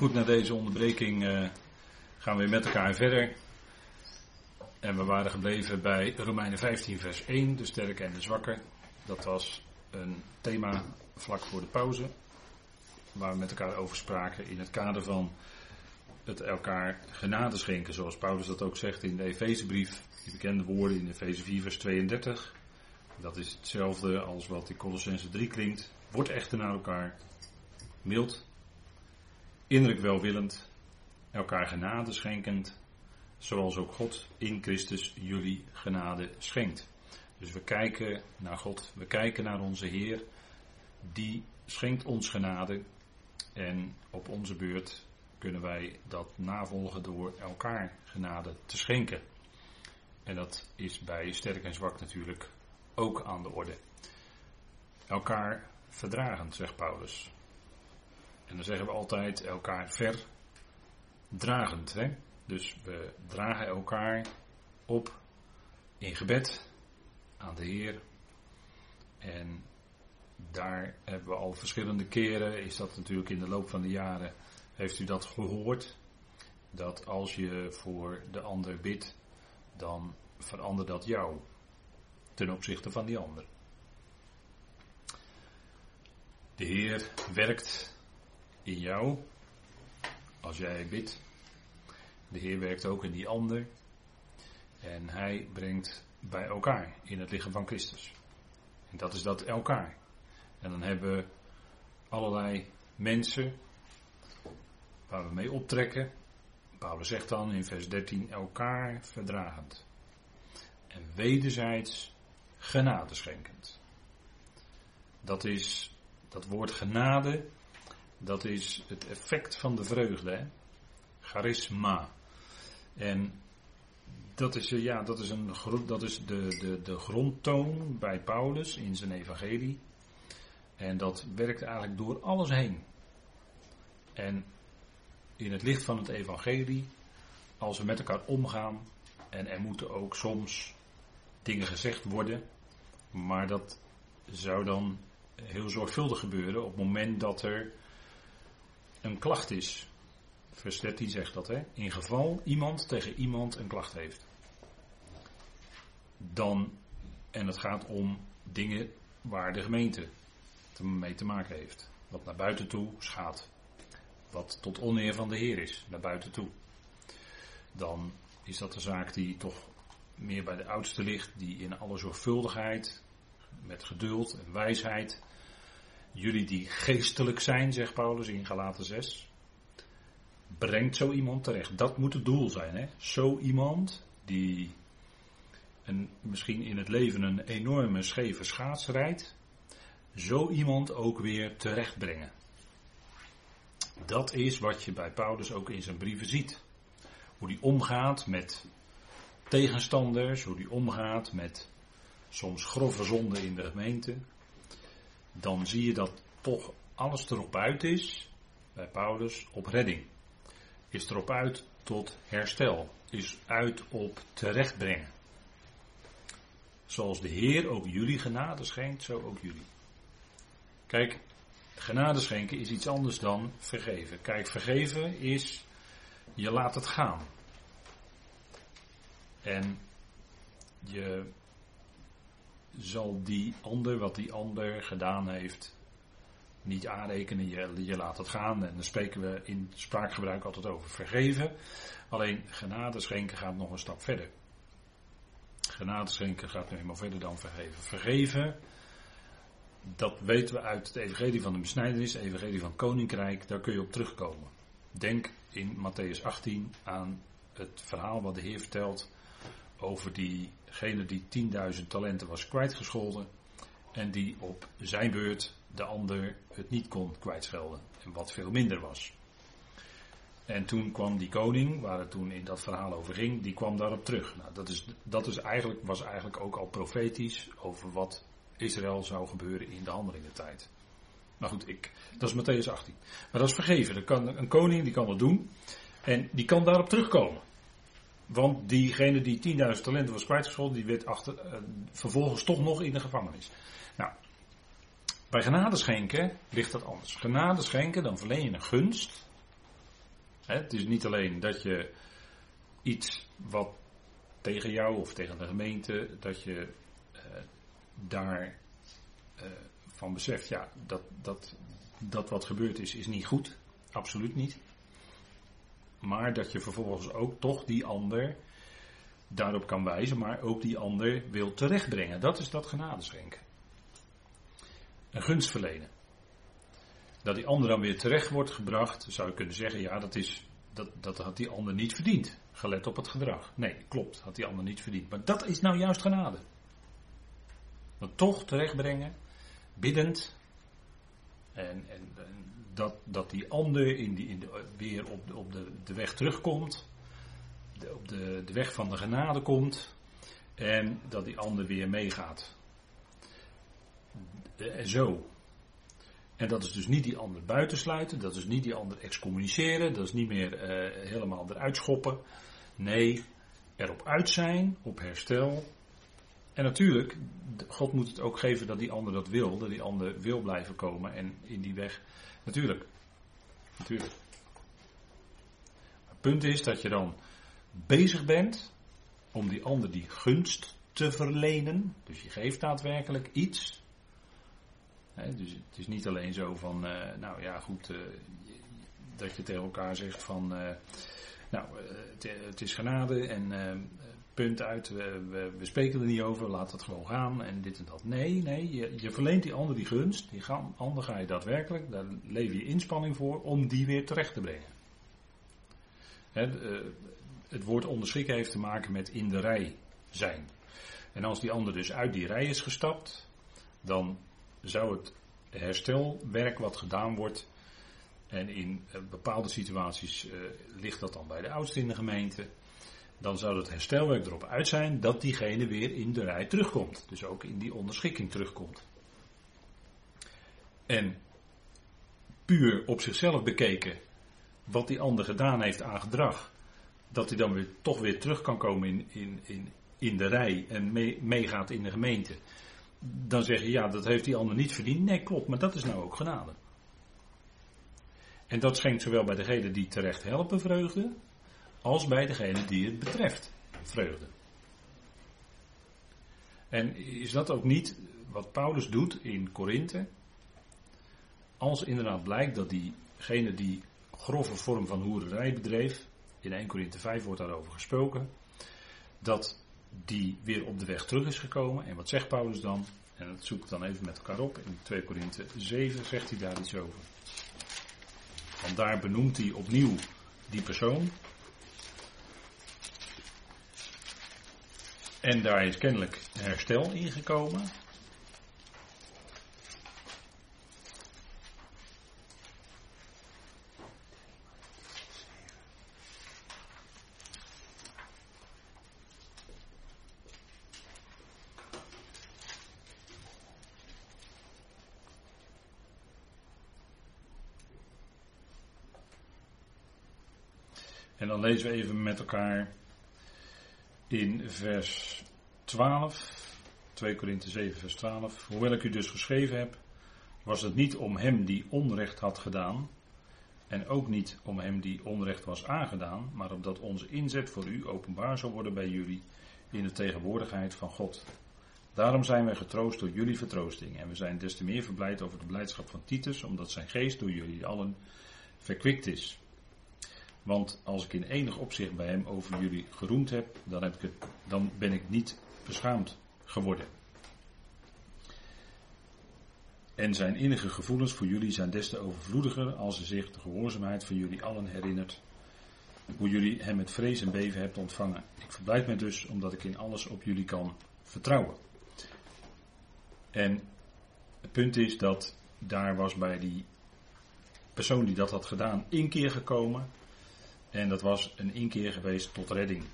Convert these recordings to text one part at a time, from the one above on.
Goed, na deze onderbreking uh, gaan we met elkaar verder. En we waren gebleven bij Romeinen 15, vers 1, de sterke en de zwakke. Dat was een thema vlak voor de pauze, waar we met elkaar over spraken in het kader van het elkaar genade schenken, zoals Paulus dat ook zegt in de Efezebrief, die bekende woorden in Efeze 4, vers 32. Dat is hetzelfde als wat in Colossense 3 klinkt. Word echter naar elkaar mild, innerlijk welwillend, elkaar genade schenkend, zoals ook God in Christus jullie genade schenkt. Dus we kijken naar God, we kijken naar onze Heer, die schenkt ons genade en op onze beurt kunnen wij dat navolgen door elkaar genade te schenken. En dat is bij sterk en zwak natuurlijk ook aan de orde. Elkaar verdragend, zegt Paulus. En dan zeggen we altijd elkaar verdragend. Hè? Dus we dragen elkaar op in gebed aan de Heer. En daar hebben we al verschillende keren, is dat natuurlijk in de loop van de jaren, heeft u dat gehoord. Dat als je voor de ander bidt, dan verandert dat jou ten opzichte van die ander. De Heer werkt in jou als jij bidt. De Heer werkt ook in die ander. En hij brengt bij elkaar in het lichaam van Christus. En dat is dat elkaar. En dan hebben we allerlei mensen waar we mee optrekken. Paulus zegt dan in vers 13 elkaar verdragend. En wederzijds genade schenkend. Dat is dat woord genade dat is het effect van de vreugde. Hè? Charisma. En dat is, eh, ja, dat is, een, dat is de, de, de grondtoon bij Paulus in zijn evangelie. En dat werkt eigenlijk door alles heen. En in het licht van het evangelie, als we met elkaar omgaan, en er moeten ook soms dingen gezegd worden, maar dat zou dan heel zorgvuldig gebeuren op het moment dat er een klacht is. Vers 13 zegt dat, hè? In geval iemand tegen iemand een klacht heeft. Dan, en het gaat om dingen waar de gemeente mee te maken heeft. Wat naar buiten toe schaadt. Wat tot oneer van de Heer is, naar buiten toe. Dan is dat de zaak die toch meer bij de oudste ligt, die in alle zorgvuldigheid, met geduld en wijsheid Jullie die geestelijk zijn, zegt Paulus in Galaten 6. Brengt zo iemand terecht. Dat moet het doel zijn. Hè? Zo iemand die een, misschien in het leven een enorme scheve schaats rijdt. Zo iemand ook weer terechtbrengen. Dat is wat je bij Paulus ook in zijn brieven ziet. Hoe die omgaat met tegenstanders, hoe die omgaat met soms grove zonden in de gemeente dan zie je dat toch alles erop uit is, bij Paulus, op redding. Is erop uit tot herstel. Is uit op terechtbrengen. Zoals de Heer ook jullie genade schenkt, zo ook jullie. Kijk, genade schenken is iets anders dan vergeven. Kijk, vergeven is je laat het gaan. En je zal die ander, wat die ander gedaan heeft, niet aanrekenen. Je, je laat het gaan. En dan spreken we in spraakgebruik altijd over vergeven. Alleen genade schenken gaat nog een stap verder. Genade schenken gaat nu helemaal verder dan vergeven. Vergeven, dat weten we uit het evangelie van de besnijdenis, evangelie van koninkrijk, daar kun je op terugkomen. Denk in Matthäus 18 aan het verhaal wat de Heer vertelt over diegene die 10.000 talenten was kwijtgescholden. En die op zijn beurt de ander het niet kon kwijtschelden. En wat veel minder was. En toen kwam die koning, waar het toen in dat verhaal over ging, die kwam daarop terug. Nou, dat is, dat is eigenlijk, was eigenlijk ook al profetisch over wat Israël zou gebeuren in de handelingentijd. Maar goed, ik, dat is Matthäus 18. Maar dat is vergeven. kan, een koning die kan dat doen. En die kan daarop terugkomen. Want diegene die 10.000 talenten was kwijtgescholden, die werd achter, uh, vervolgens toch nog in de gevangenis. Nou, bij genade schenken ligt dat anders. Genade schenken, dan verleen je een gunst. Het is niet alleen dat je iets wat tegen jou of tegen de gemeente, dat je uh, daar uh, van beseft, ja, dat, dat, dat wat gebeurd is, is niet goed. Absoluut niet. Maar dat je vervolgens ook toch die ander daarop kan wijzen, maar ook die ander wil terechtbrengen. Dat is dat genadeschenken. Een gunst verlenen. Dat die ander dan weer terecht wordt gebracht, zou je kunnen zeggen, ja, dat, is, dat, dat had die ander niet verdiend. Gelet op het gedrag. Nee, klopt, had die ander niet verdiend. Maar dat is nou juist genade. Dat toch terechtbrengen, biddend. En, en, dat, dat die ander in die, de, weer op, de, op de, de weg terugkomt. Op de, de weg van de genade komt. En dat die ander weer meegaat. En zo. En dat is dus niet die ander buitensluiten, dat is niet die ander excommuniceren, dat is niet meer uh, helemaal eruit schoppen. Nee, erop uit zijn, op herstel. En natuurlijk, God moet het ook geven dat die ander dat wil, dat die ander wil blijven komen en in die weg. Natuurlijk, natuurlijk. Het punt is dat je dan bezig bent om die ander die gunst te verlenen. Dus je geeft daadwerkelijk iets dus het is niet alleen zo van, uh, nou ja goed, uh, dat je tegen elkaar zegt van, uh, nou het, is genade en punt uit, we, we, we, spreken er niet over, laat het gewoon gaan en dit en dat. Nee, nee, je, je verleent die ander die gunst, die ander ga je daadwerkelijk, daar lever je inspanning voor om die weer terecht te brengen. het woord onderschikken heeft te maken met in de rij zijn. En als die ander dus uit die rij is gestapt, dan zou het herstelwerk wat gedaan wordt, en in eh, bepaalde situaties uh, ligt dat dan bij de oudste in de gemeente, dan zou het herstelwerk erop uit zijn dat diegene weer in de rij terugkomt. Dus ook in die onderschikking terugkomt. En puur op zichzelf bekeken wat die ander gedaan heeft aan gedrag, dat hij dan weer toch weer terug kan komen in, in, in, in de rij en meegaat in de gemeente dan zeg je ja, dat heeft die ander niet verdiend. Nee, klopt, maar dat is nou ook genade. En dat schenkt zowel bij degene die terecht helpen vreugde, als bij degene die het betreft vreugde. En is dat ook niet wat Paulus doet in Korinthe? Als inderdaad blijkt dat diegene die grove vorm van hoererij bedreef, in 1 Korinthe 5 wordt daarover gesproken, dat die weer op de weg terug is gekomen. En wat zegt Paulus dan? En dat zoek ik dan even met elkaar op. In 2 Korinthe 7 zegt hij daar iets over. Want daar benoemt hij opnieuw die persoon. En daar is kennelijk herstel ingekomen. dan lezen we even met elkaar in vers 12, 2 Korinthe 7, vers 12. Hoewel ik u dus geschreven heb, was het niet om hem die onrecht had gedaan, en ook niet om hem die onrecht was aangedaan, maar omdat onze inzet voor u openbaar zal worden bij jullie in de tegenwoordigheid van God. Daarom zijn wij getroost door jullie vertroosting en we zijn des te meer verblijd over de blijdschap van Titus, omdat zijn geest door jullie allen verkwikt is. Want als ik in enig opzicht bij hem over jullie geroemd heb, dan, heb ik het, dan ben ik niet beschaamd geworden. En zijn innige gevoelens voor jullie zijn des te overvloediger als hij zich de gehoorzaamheid van jullie allen herinnert. Hoe jullie hem met vrees en beven hebt ontvangen. Ik verblijd me dus omdat ik in alles op jullie kan vertrouwen. En het punt is dat daar was bij die persoon die dat had gedaan inkeer gekomen. En dat was een inkeer geweest tot redding.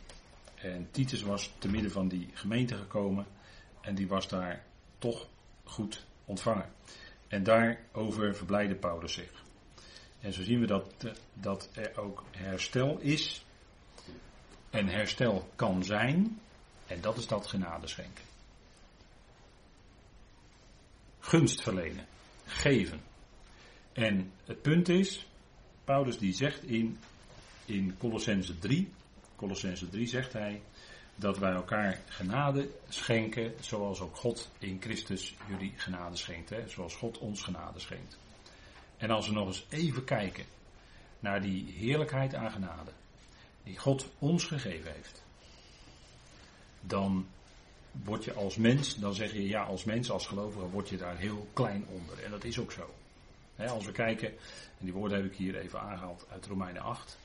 En Titus was te midden van die gemeente gekomen en die was daar toch goed ontvangen. En daarover verblijde Paulus zich. En zo zien we dat, dat er ook herstel is. En herstel kan zijn. En dat is dat genade schenken. Gunst verlenen. Geven. En het punt is, Paulus die zegt in in Colossense 3. Colossense 3 zegt hij dat wij elkaar genade schenken, zoals ook God in Christus jullie genade schenkt. Hè? Zoals God ons genade schenkt. En als we nog eens even kijken naar die heerlijkheid aan genade, die God ons gegeven heeft, dan word je als mens, dan zeg je ja, als mens, als gelovige, word je daar heel klein onder. En dat is ook zo. als we kijken, en die woorden heb ik hier even aangehaald uit Romeinen 8.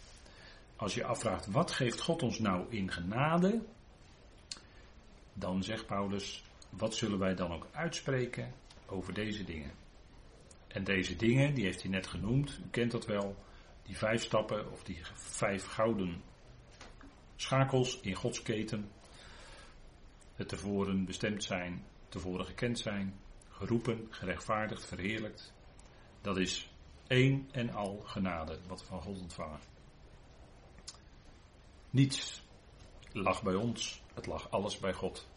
Als je afvraagt, wat geeft God ons nou in genade? Dan zegt Paulus, wat zullen wij dan ook uitspreken over deze dingen? En deze dingen, die heeft hij net genoemd, u kent dat wel, die vijf stappen of die vijf gouden schakels in Gods keten. Het tevoren bestemd zijn, tevoren gekend zijn, geroepen, gerechtvaardigd, verheerlijkt. Dat is één en al genade wat we van God ontvangen. Niets lag bij ons, het lag alles bij God.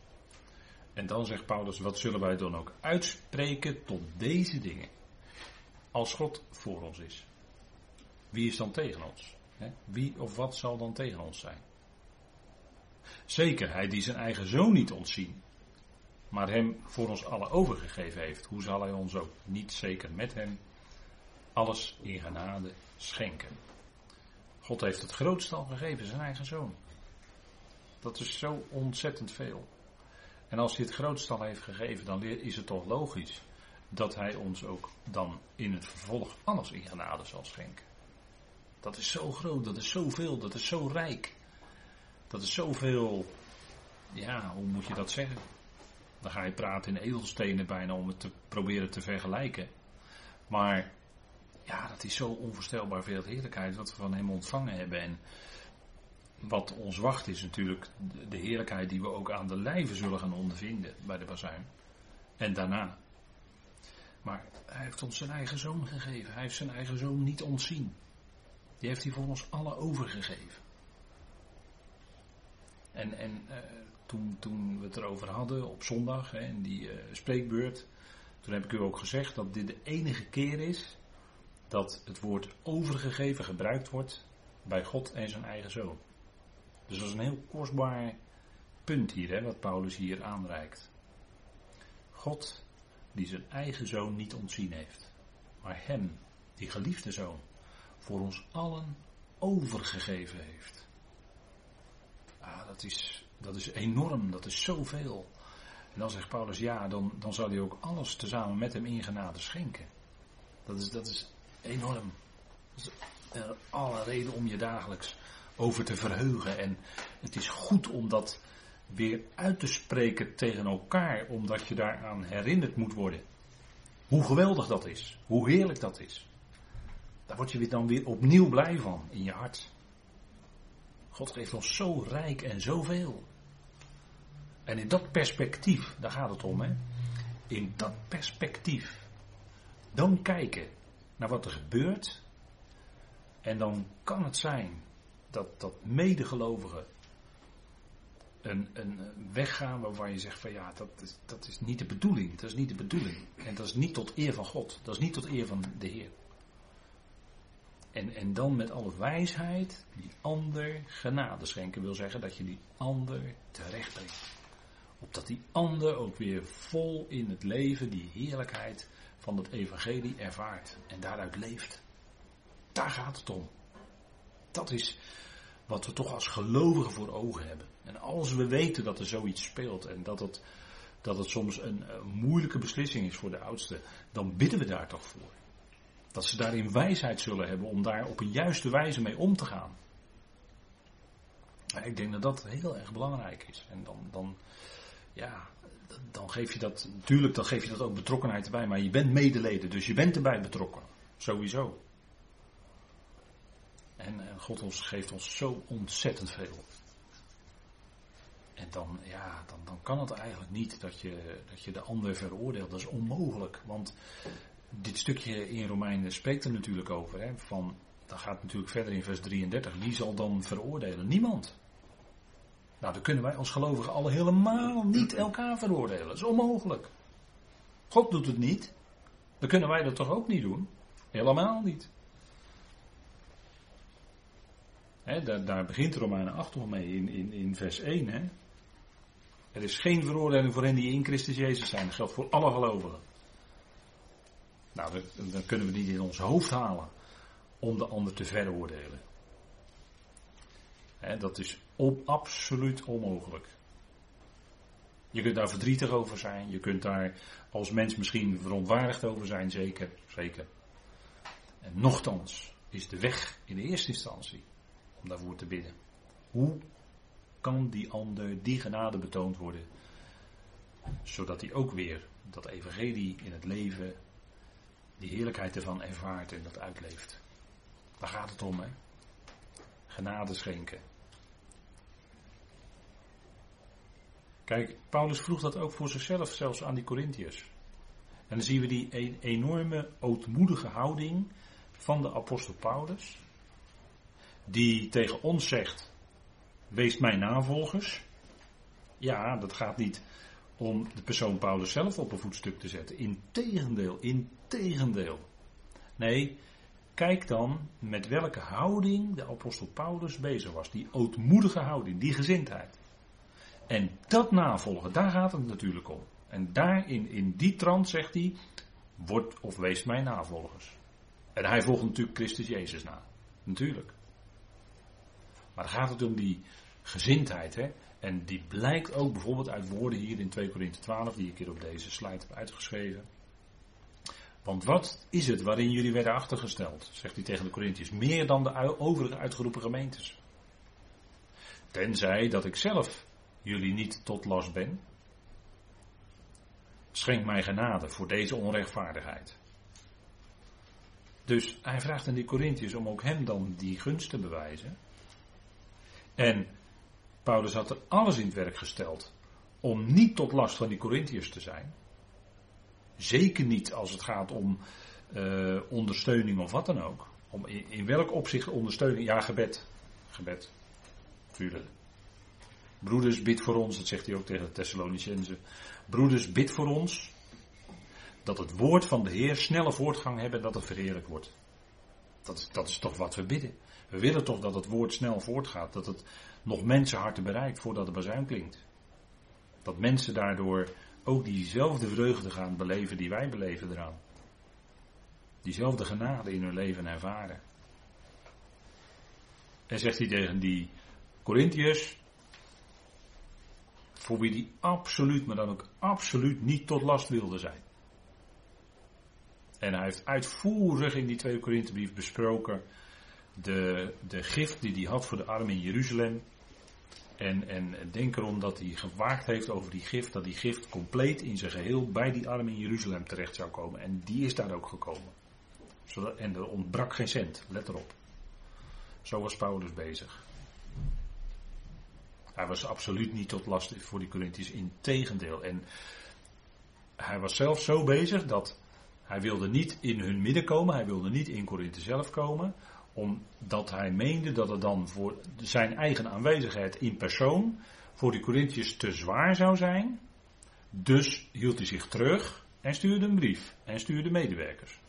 En dan zegt Paulus, wat zullen wij dan ook uitspreken tot deze dingen? Als God voor ons is. Wie is dan tegen ons? Wie of wat zal dan tegen ons zijn? Zeker, hij die zijn eigen zoon niet ontzien, maar hem voor ons allen overgegeven heeft. Hoe zal hij ons ook niet zeker met hem alles in genade schenken? God heeft het grootste al gegeven, zijn eigen zoon. Dat is zo ontzettend veel. En als hij het grootste al heeft gegeven, dan is het toch logisch dat hij ons ook dan in het vervolg alles in genade zal schenken. Dat is zo groot, dat is zoveel, dat is zo rijk. Dat is zoveel, ja, hoe moet je dat zeggen? Dan ga je praten in edelstenen bijna om het te proberen te vergelijken. Maar ja, dat is zo onvoorstelbaar veel heerlijkheid wat we van hem ontvangen hebben. En wat ons wacht is natuurlijk de heerlijkheid die we ook aan de lijve zullen gaan ondervinden bij de bazuin. En daarna. Maar hij heeft ons zijn eigen zoon gegeven. Hij heeft zijn eigen zoon niet ontzien. Die heeft hij voor ons alle overgegeven. En, en uh, toen, toen we het erover hadden op zondag, hè, in die uh, spreekbeurt, toen heb ik u ook gezegd dat dit de enige keer is dat het woord overgegeven gebruikt wordt bij God en zijn eigen zoon. Dus dat is een heel kostbaar punt hier, hè, wat Paulus hier aanreikt. God die zijn eigen zoon niet ontzien heeft, maar hem, die geliefde zoon, voor ons allen overgegeven heeft. Ah, dat is, dat is enorm, dat is zoveel. En dan zegt Paulus, ja, dan, dan zal hij ook alles tezamen met hem in genade schenken. Dat is, dat is enorm. Is alle reden om je dagelijks over te verheugen. En het is goed om dat weer uit te spreken tegen elkaar, omdat je daaraan herinnerd moet worden. Hoe geweldig dat is, hoe heerlijk dat is. Daar word je weer dan weer opnieuw blij van in je hart. God geeft ons zo rijk en zoveel. En in dat perspectief, daar gaat het om, hè? In dat perspectief, dan kijken naar wat er gebeurt. En dan kan het zijn dat, dat medegelovigen een, een weg gaan waarvan je zegt van ja, dat is, dat is niet de bedoeling. Dat is niet de bedoeling. En dat is niet tot eer van God. Dat is niet tot eer van de Heer. En, en dan met alle wijsheid die ander genade schenken wil zeggen dat je die ander terecht brengt. Opdat die ander ook weer vol in het leven die heerlijkheid van het evangelie ervaart en daaruit leeft. Daar gaat het om. Dat is wat we toch als gelovigen voor ogen hebben. En als we weten dat er zoiets speelt en dat het, dat het soms een, moeilijke beslissing is voor de oudsten, dan bidden we daar toch voor. Dat ze daarin wijsheid zullen hebben om daar op een juiste wijze mee om te gaan. ik denk dat dat heel erg belangrijk is. En dan, dan, ja, dan geef je dat, natuurlijk dan geef je dat ook betrokkenheid erbij, maar je bent medeleden, dus je bent erbij betrokken. Sowieso. En, en God ons, geeft ons zo ontzettend veel. En dan, ja, dan, dan kan het eigenlijk niet dat je, dat je de ander veroordeelt. Dat is onmogelijk. Want dit stukje in Romeinen spreekt er natuurlijk over. Hè, van, dan gaat natuurlijk verder in vers 33. Wie zal dan veroordelen? Niemand. Nou, dan kunnen wij als gelovigen alle helemaal niet elkaar veroordelen. Dat is onmogelijk. God doet het niet. Dan kunnen wij dat toch ook niet doen? Helemaal niet. daar, daar, begint Romeinen 8 nog mee in, in, in vers 1. Hè? Er is geen veroordeling voor hen die in Christus Jezus zijn. Dat geldt voor alle gelovigen. Nou, dan kunnen we niet in ons hoofd halen om de ander te veroordelen. dat is absoluut onmogelijk. Je kunt daar verdrietig over zijn. Je kunt daar als mens misschien verontwaardigd over zijn. Zeker, zeker. En nochtans is de weg in de eerste instantie om daarvoor te bidden. Hoe kan die ander die genade betoond worden? Zodat hij ook weer dat evangelie in het leven, die heerlijkheid ervan ervaart en dat uitleeft. Daar gaat het om, hè? Genade schenken. Kijk, Paulus vroeg dat ook voor zichzelf, zelfs aan die Corinthiërs. En dan zien we die enorme ootmoedige houding van de apostel Paulus, die tegen ons zegt, wees mijn navolgers. Ja, dat gaat niet om de persoon Paulus zelf op een voetstuk te zetten. Integendeel, integendeel. Nee, kijk dan met welke houding de apostel Paulus bezig was. Die ootmoedige houding, die gezindheid. En dat navolgen, daar gaat het natuurlijk om. En daarin, in die trant zegt hij, word of wees mijn navolgers. En hij volgt natuurlijk Christus Jezus na. Natuurlijk. Maar gaat het om die gezindheid. Hè? En die blijkt ook bijvoorbeeld uit woorden hier in 2 Korinthe 12, die ik hier op deze slide heb uitgeschreven. Want wat is het waarin jullie werden achtergesteld, zegt hij tegen de Corinthiërs, meer dan de overige uitgeroepen gemeentes? Tenzij dat ik zelf jullie niet tot last ben. Schenk mij genade voor deze onrechtvaardigheid. Dus hij vraagt aan die Corinthiërs om ook hem dan die gunst te bewijzen. En Paulus had er alles in het werk gesteld om niet tot last van die Corinthiërs te zijn. Zeker niet als het gaat om uh, ondersteuning of wat dan ook. Om in, in welk opzicht ondersteuning? Ja, gebed. Gebed. Tuurlijk. Broeders, bid voor ons, dat zegt hij ook tegen de Thessalonicenzen. Broeders, bid voor ons. Dat het woord van de Heer snelle voortgang hebben en dat het verheerlijk wordt. Dat is, dat is toch wat we bidden. We willen toch dat het woord snel voortgaat. Dat het nog mensenharten bereikt voordat de bazuin klinkt. Dat mensen daardoor ook diezelfde vreugde gaan beleven die wij beleven eraan. Diezelfde genade in hun leven ervaren. En zegt hij tegen die Corinthiërs, voor wie die absoluut, maar dan ook absoluut niet tot last wilde zijn. En hij heeft uitvoerig in die tweede Korinthebrief besproken de, de gift die hij had voor de armen in Jeruzalem. En, en denk erom dat hij gewaakt heeft over die gift, dat die gift compleet in zijn geheel bij die armen in Jeruzalem terecht zou komen. En die is daar ook gekomen. En er ontbrak geen cent, let erop. Zo was Paulus bezig. Hij was absoluut niet tot last voor die Corinthiërs, in tegendeel. En hij was zelf zo bezig dat hij wilde niet in hun midden komen, hij wilde niet in Korinthe zelf komen, omdat hij meende dat het dan voor zijn eigen aanwezigheid in persoon voor die Corinthiërs te zwaar zou zijn. Dus hield hij zich terug en stuurde een brief en stuurde medewerkers.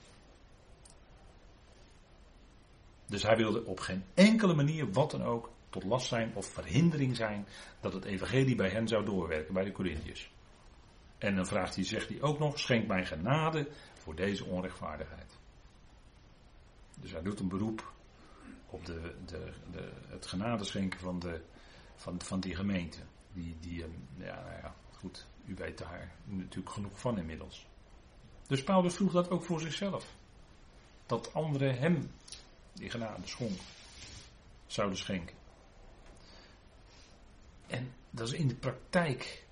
Dus hij wilde op geen enkele manier, wat dan ook, tot last zijn of verhindering zijn dat het evangelie bij hen zou doorwerken, bij de Corinthiërs. En dan vraagt hij, zegt hij ook nog, schenk mij genade voor deze onrechtvaardigheid. Dus hij doet een beroep op de, de, de, het genadeschenken van, de, van, van die gemeente. Die, die, ja, nou ja, goed, u weet daar natuurlijk genoeg van inmiddels. Dus Paulus vroeg dat ook voor zichzelf. Dat anderen hem die genade schonk, zouden schenken. En dat is in de praktijk.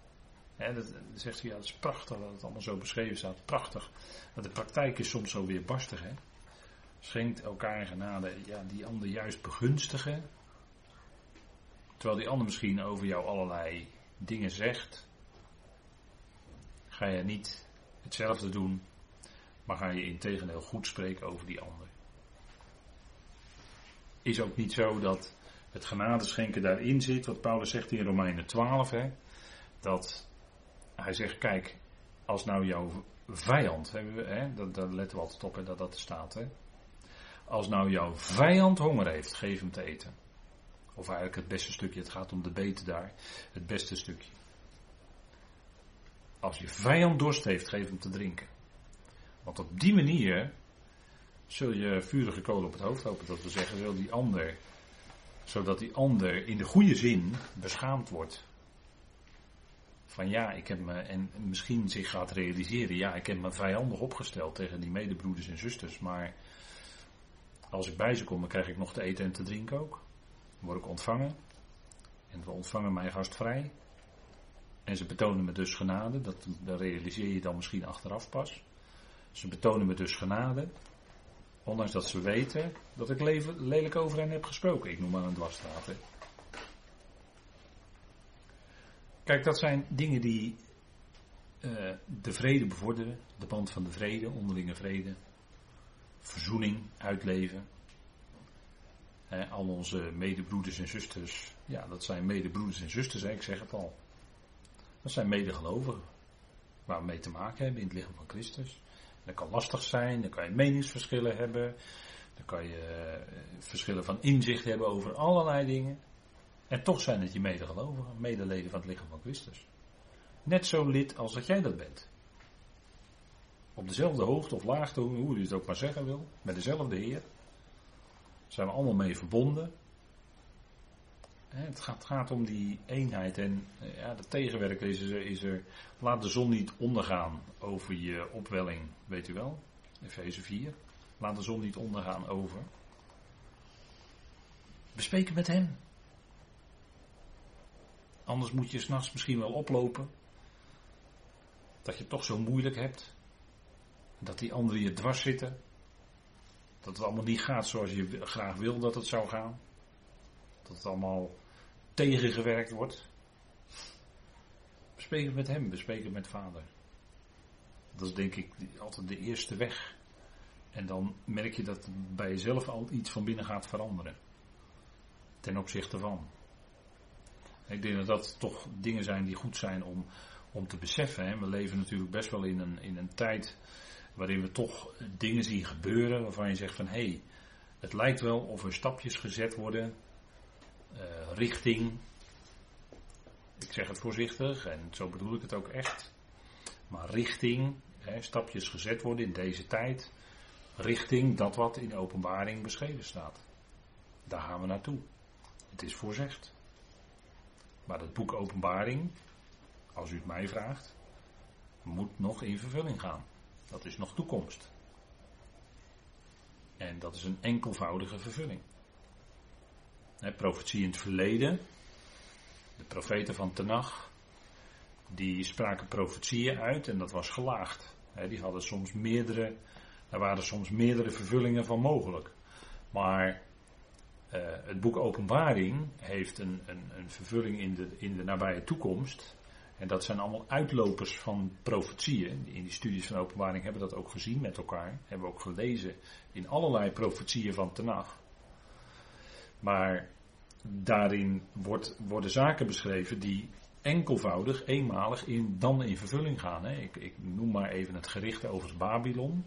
Hè, dat, zegt hij, ja, dat is prachtig dat het allemaal zo beschreven staat. Prachtig. Maar de praktijk is soms zo weer barstig. Hè? Schenkt elkaar genade, ja, die ander juist begunstigen. Terwijl die ander misschien over jou allerlei dingen zegt. Ga je niet hetzelfde doen, maar ga je in tegendeel goed spreken over die ander. Is ook niet zo dat het genadeschenken daarin zit, wat Paulus zegt in Romeinen 12, hè, dat hij zegt, kijk, als nou jouw vijand, hè, dat, daar letten we altijd op hè, dat dat er staat, hè, als nou jouw vijand honger heeft, geef hem te eten. Of eigenlijk het beste stukje, het gaat om de beten daar. Het beste stukje. Als je vijand dorst heeft, geef hem te drinken. Want op die manier zul je vurige kolen op het hoofd hopen. Dat we zeggen, wil die ander, zodat die ander in de goede zin beschaamd wordt. Van ja, ik heb me, en misschien zich gaat realiseren, ja, ik heb me vijandig opgesteld tegen die medebroeders en zusters, maar als ik bij ze kom, dan krijg ik nog te eten en te drinken ook. Dan word ik ontvangen. En we ontvangen mij gastvrij. En ze betonen me dus genade. Dat, dat realiseer je dan misschien achteraf pas. Ze betonen me dus genade. Ondanks dat ze weten dat ik lelijk over hen heb gesproken. Ik noem maar een dwarsstraat. Kijk, dat zijn dingen die uh, de vrede bevorderen. De band van de vrede, onderlinge vrede. Verzoening uitleven. Al onze medebroeders en zusters. Ja, dat zijn medebroeders en zusters, hè, ik zeg het al. Dat zijn medegelovigen. Waar we mee te maken hebben in het lichaam van Christus. Dat kan lastig zijn, dan kan je meningsverschillen hebben. Dan kan je uh, verschillen van inzicht hebben over allerlei dingen. En toch zijn het je medegelovigen, medeleden van het lichaam van Christus. Net zo lid als dat jij dat bent. Op dezelfde hoogte of laagte, hoe je het ook maar zeggen wil, met dezelfde Heer. Zijn we allemaal mee verbonden. Het gaat, gaat, om die eenheid en ja, de tegenwerker is er, is er, laat de zon niet ondergaan over je opwelling, weet u wel, Efeze 4. Laat de zon niet ondergaan over. Bespreken met hem. Anders moet je s'nachts misschien wel oplopen. Dat je het toch zo moeilijk hebt. Dat die anderen je dwars zitten. Dat het allemaal niet gaat zoals je graag wil dat het zou gaan. Dat het allemaal tegengewerkt wordt. Bespreek het met hem, bespreek het met vader. Dat is denk ik altijd de eerste weg. En dan merk je dat bij jezelf al iets van binnen gaat veranderen. Ten opzichte van. Ik denk dat dat toch dingen zijn die goed zijn om, om te beseffen. Hè. We leven natuurlijk best wel in een, in een tijd waarin we toch dingen zien gebeuren waarvan je zegt van hé, hey, het lijkt wel of er stapjes gezet worden uh, richting, ik zeg het voorzichtig en zo bedoel ik het ook echt, maar richting, hè, stapjes gezet worden in deze tijd, richting dat wat in openbaring beschreven staat. Daar gaan we naartoe. Het is voorzegd. Maar het boek Openbaring, als u het mij vraagt, moet nog in vervulling gaan. Dat is nog toekomst. En dat is een enkelvoudige vervulling. He, in het verleden. De profeten van Tenach. Die spraken profetieën uit en dat was gelaagd. die hadden soms meerdere. Er waren soms meerdere vervullingen van mogelijk. Maar uh, het boek Openbaring heeft een, een, een vervulling in de, in de nabije toekomst. En dat zijn allemaal uitlopers van profetieën. In die studies van openbaring hebben we dat ook gezien met elkaar. Hebben we ook gelezen in allerlei profetieën van Tenach. Maar daarin wordt, worden zaken beschreven die enkelvoudig, eenmalig in, dan in vervulling gaan. Hè. Ik, ik noem maar even het gericht over Babylon.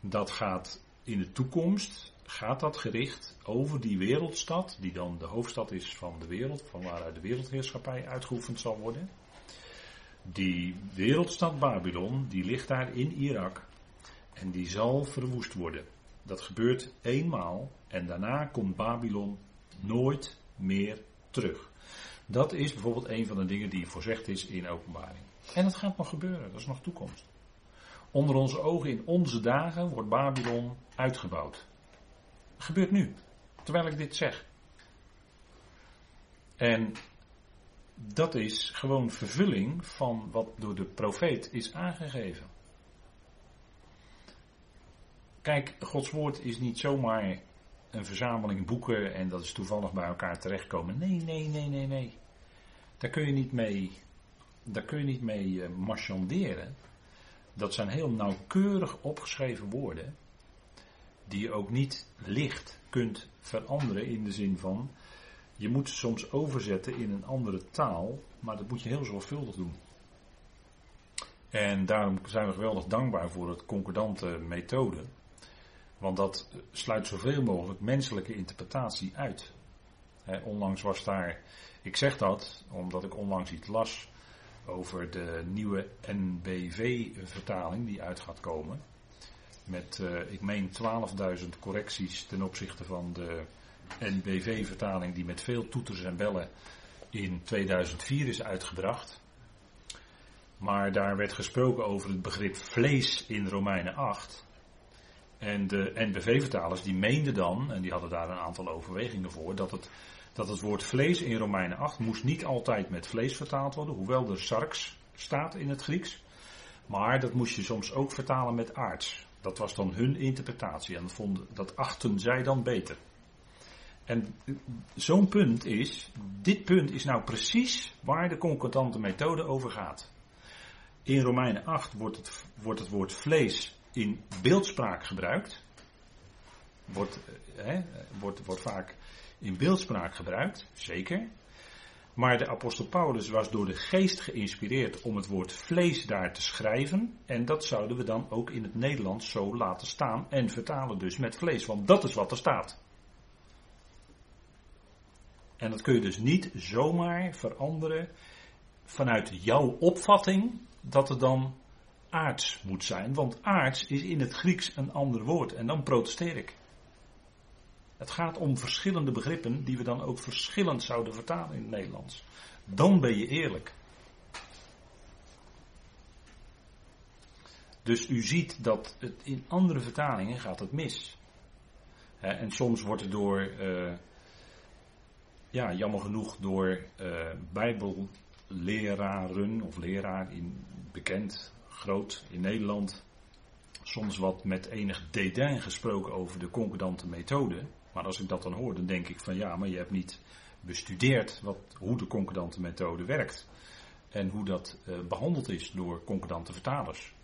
Dat gaat in de toekomst, gaat dat gericht over die wereldstad, die dan de hoofdstad is van de wereld, van waaruit de wereldheerschappij uitgeoefend zal worden. Die wereldstad Babylon, die ligt daar in Irak en die zal verwoest worden. Dat gebeurt eenmaal en daarna komt Babylon nooit meer terug. Dat is bijvoorbeeld een van de dingen die voorzegd is in openbaring. En dat gaat nog gebeuren, dat is nog toekomst. Onder onze ogen in onze dagen wordt Babylon uitgebouwd. Dat gebeurt nu, terwijl ik dit zeg. En dat is gewoon vervulling van wat door de profeet is aangegeven. Kijk, Gods woord is niet zomaar een verzameling boeken en dat is toevallig bij elkaar terechtkomen. Nee, nee, nee, nee, nee. Daar kun je niet mee, daar kun je niet mee uh, marchanderen. Dat zijn heel nauwkeurig opgeschreven woorden. Die je ook niet licht kunt veranderen in de zin van. Je moet ze soms overzetten in een andere taal, maar dat moet je heel zorgvuldig doen. En daarom zijn we geweldig dankbaar voor het concordante methode. Want dat sluit zoveel mogelijk menselijke interpretatie uit. onlangs was daar, ik zeg dat omdat ik onlangs iets las over de nieuwe NBV-vertaling die uit gaat komen. Met, uh, ik meen, 12.000 correcties ten opzichte van de NBV-vertaling die met veel toeters en bellen in 2004 is uitgebracht. Maar daar werd gesproken over het begrip vlees in Romeinen 8. En de NBV-vertalers die meenden dan, en die hadden daar een aantal overwegingen voor, dat het, dat het woord vlees in Romeinen 8 moest niet altijd met vlees vertaald worden, hoewel er sarx staat in het Grieks. Maar dat moest je soms ook vertalen met aards. Dat was dan hun interpretatie en dat, vonden, dat achten zij dan beter. En zo'n punt is, dit punt is nou precies waar de concordante methode over gaat. In Romeinen 8 wordt het, wordt het woord vlees in beeldspraak gebruikt. Wordt, eh, wordt, wordt vaak in beeldspraak gebruikt, zeker. Maar de apostel Paulus was door de geest geïnspireerd om het woord vlees daar te schrijven. En dat zouden we dan ook in het Nederlands zo laten staan en vertalen dus met vlees. Want dat is wat er staat. En dat kun je dus niet zomaar veranderen vanuit jouw opvatting dat het dan aards moet zijn. Want aards is in het Grieks een ander woord. En dan protesteer ik. Het gaat om verschillende begrippen die we dan ook verschillend zouden vertalen in het Nederlands. Dan ben je eerlijk. Dus u ziet dat het in andere vertalingen gaat het mis. en soms wordt het door, uh, ja, jammer genoeg door uh, bijbelleraren of leraar in, bekend, groot in Nederland, soms wat met enig dédain gesproken over de concordante methode. Maar als ik dat dan hoor, dan denk ik van ja, maar je hebt niet bestudeerd wat, hoe de concordante methode werkt. En hoe dat uh, behandeld is door concordante vertalers.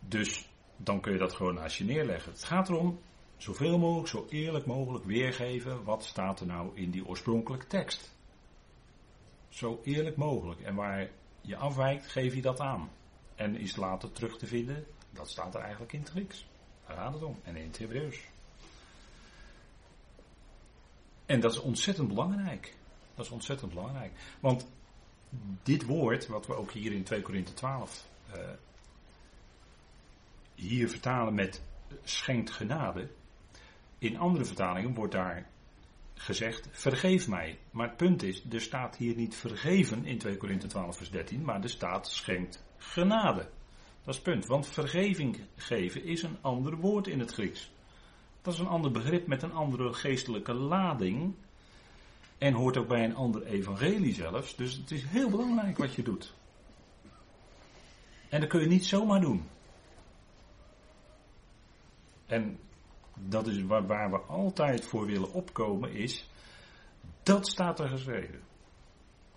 Dus dan kun je dat gewoon naast je neerleggen. Het gaat erom zoveel mogelijk, zo eerlijk mogelijk weergeven wat staat er nou in die oorspronkelijke tekst. Zo eerlijk mogelijk. En waar je afwijkt, geef je dat aan. En is later terug te vinden, dat staat er eigenlijk in het Grieks. Daar het om. En in het Hebreeuws. En dat is ontzettend belangrijk. Dat is ontzettend belangrijk. Want dit woord, wat we ook hier in 2 Korinthe 12 uh, hier vertalen met schenkt genade. In andere vertalingen wordt daar gezegd vergeef mij. Maar het punt is, er staat hier niet vergeven in 2 Korinthe 12 vers 13, maar er staat schenkt genade. Dat is het punt, want vergeving geven is een ander woord in het Grieks. Dat is een ander begrip met een andere geestelijke lading. En hoort ook bij een ander evangelie zelfs. Dus het is heel belangrijk wat je doet. En dat kun je niet zomaar doen. En dat is waar, waar we altijd voor willen opkomen is. Dat staat er geschreven.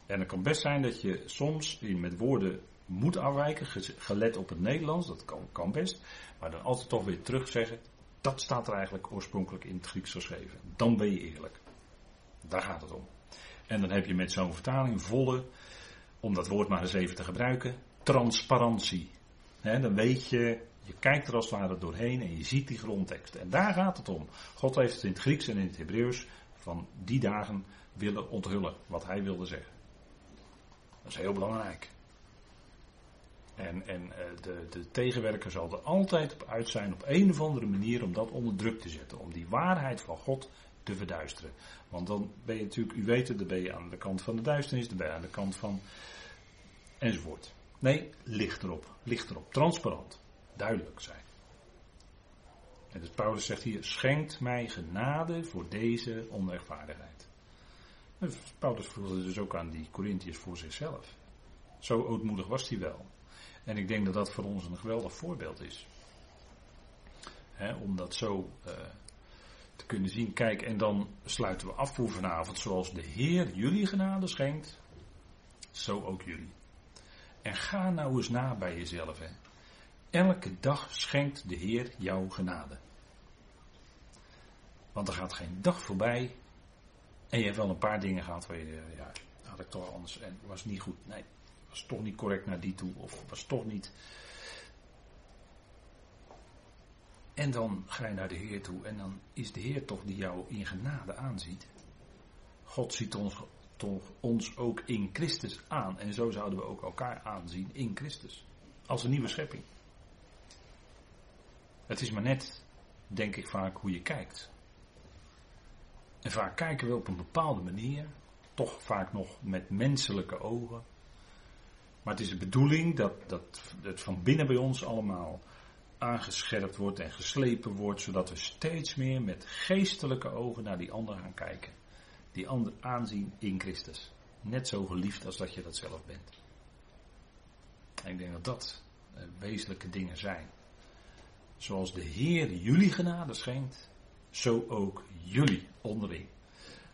En het kan best zijn dat je soms met woorden moet afwijken, gelet op het Nederlands, dat kan, kan best. Maar dan altijd toch weer terug zeggen, dat staat er eigenlijk oorspronkelijk in het Grieks geschreven. Dan ben je eerlijk. Daar gaat het om. En dan heb je met zo'n vertaling volle, om dat woord maar eens even te gebruiken, transparantie. dan weet je, je kijkt er als het ware doorheen en je ziet die grondtekst. En daar gaat het om. God heeft het in het Grieks en in het Hebreeuws van die dagen willen onthullen wat hij wilde zeggen. Dat is heel belangrijk. En, en eh, de, de tegenwerker zal er altijd op uit zijn op een of andere manier om dat onder druk te zetten. Om die waarheid van God te verduisteren. Want dan ben je natuurlijk, u weet het, dan ben je aan de kant van de duisternis, dan ben je aan de kant van. enzovoort. Nee, licht erop, licht erop, transparant, duidelijk zijn. En dus Paulus zegt hier: schenkt mij genade voor deze onrechtvaardigheid. Paulus voelde dus ook aan die Corinthiërs voor zichzelf. Zo ootmoedig was hij wel. En ik denk dat dat voor ons een geweldig voorbeeld is. om dat zo uh, te kunnen zien. Kijk, en dan sluiten we af voor vanavond. Zoals de Heer jullie genade schenkt, zo ook jullie. En ga nou eens na bij jezelf. Elke dag schenkt de Heer jouw genade. Want er gaat geen dag voorbij. En je hebt wel een paar dingen gehad waar je, ja, had ik toch anders en was niet goed. Nee, was toch niet correct naar die toe, of was toch niet. En dan ga je naar de Heer toe en dan is de Heer toch die jou in genade aanziet. God ziet ons, toch, ons ook in Christus aan. En zo zouden we ook elkaar aanzien in Christus. Als een nieuwe schepping. Het is maar net, denk ik vaak, hoe je kijkt. En vaak kijken we op een bepaalde manier, toch vaak nog met menselijke ogen. Maar het is de bedoeling dat, dat het van binnen bij ons allemaal aangescherpt wordt en geslepen wordt, zodat we steeds meer met geestelijke ogen naar die ander gaan kijken. Die ander aanzien in Christus. Net zo geliefd als dat je dat zelf bent. En ik denk dat dat eh, wezenlijke dingen zijn. Zoals de Heer jullie genade schenkt, zo ook jullie onderling.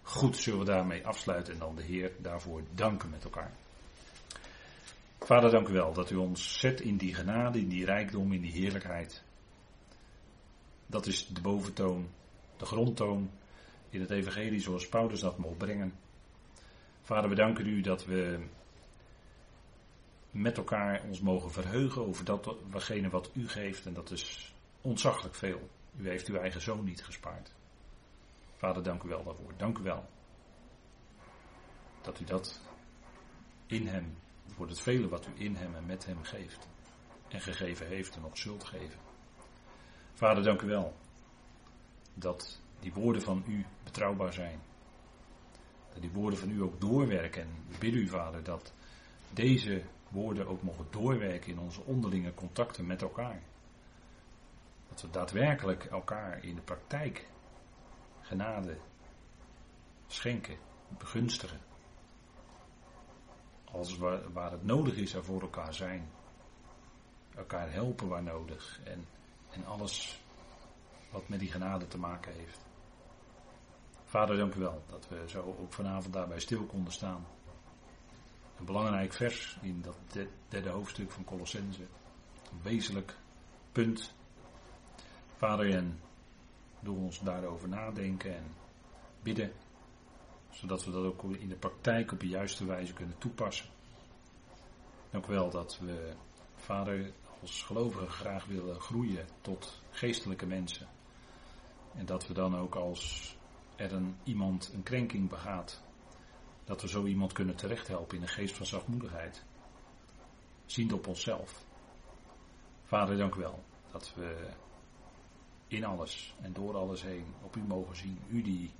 Goed, zullen we daarmee afsluiten en dan de Heer daarvoor danken met elkaar. Vader, dank u wel dat u ons zet in die genade, in die rijkdom, in die heerlijkheid. Dat is de boventoon, de grondtoon in het evangelie zoals Paulus dat mocht brengen. Vader, we danken u dat we met elkaar ons mogen verheugen over dat watgene wat u geeft en dat is ontzaglijk veel. U heeft uw eigen zoon niet gespaard. Vader, dank u wel daarvoor. Dank u wel dat u dat in hem voor het vele wat u in hem en met hem geeft. En gegeven heeft en nog zult geven. Vader, dank u wel. Dat die woorden van u betrouwbaar zijn. Dat die woorden van u ook doorwerken. En we bidden u, Vader, dat deze woorden ook mogen doorwerken in onze onderlinge contacten met elkaar. Dat we daadwerkelijk elkaar in de praktijk genade schenken, begunstigen als waar, waar het nodig is er voor elkaar zijn. Elkaar helpen waar nodig. En, en alles wat met die genade te maken heeft. Vader, dank u wel dat we zo ook vanavond daarbij stil konden staan. Een belangrijk vers in dat derde hoofdstuk van Colossense. Een wezenlijk punt. Vader, en doe ons daarover nadenken en bidden zodat we dat ook in de praktijk op de juiste wijze kunnen toepassen. U wel dat we, Vader, als gelovigen graag willen groeien tot geestelijke mensen. En dat we dan ook als er een, iemand een krenking begaat, dat we zo iemand kunnen terecht helpen in een geest van zachtmoedigheid. Ziend op onszelf. Vader, dank u wel dat we in alles en door alles heen op u mogen zien. U die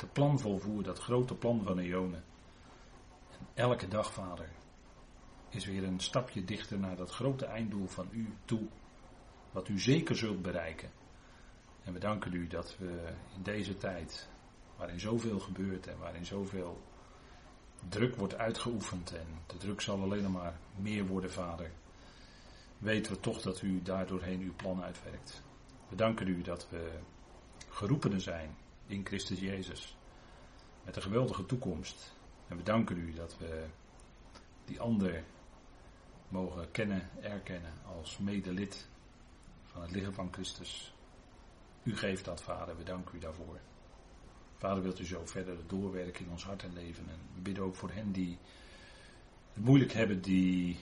het plan volvoer, dat grote plan van Eonen. En elke dag, Vader, is weer een stapje dichter naar dat grote einddoel van u toe, wat u zeker zult bereiken. En we danken u dat we in deze tijd, waarin zoveel gebeurt en waarin zoveel druk wordt uitgeoefend, en de druk zal alleen maar meer worden, Vader, weten we toch dat u daardoorheen uw plan uitwerkt. We danken u dat we geroepenen zijn in Christus Jezus. Met een geweldige toekomst. En we danken u dat we die ander mogen kennen, erkennen als medelid van het lichaam van Christus. U geeft dat, Vader. We danken u daarvoor. Vader, wilt u zo verder doorwerken in ons hart en leven. En we bidden ook voor hen die het moeilijk hebben, die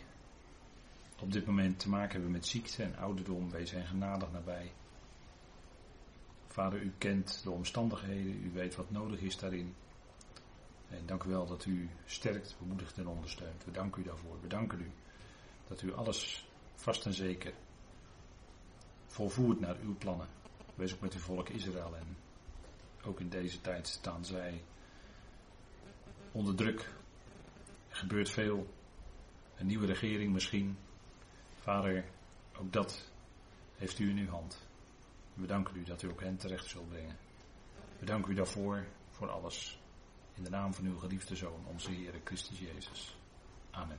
op dit moment te maken hebben met ziekte en ouderdom. Wees zijn genadig nabij. Vader, u kent de omstandigheden, u weet wat nodig is daarin. En dank u wel dat u sterkt, bemoedigt en ondersteunt. We danken u daarvoor. We danken u dat u alles vast en zeker volvoert naar uw plannen. Wees ook met uw volk Israël en ook in deze tijd staan zij onder druk. Er gebeurt veel. Een nieuwe regering misschien. Vader, ook dat heeft u in uw hand. We danken u dat u ook hen terecht zult brengen. We danken u daarvoor, voor alles. In de naam van uw geliefde Zoon, onze Heer Christus Jezus. Amen.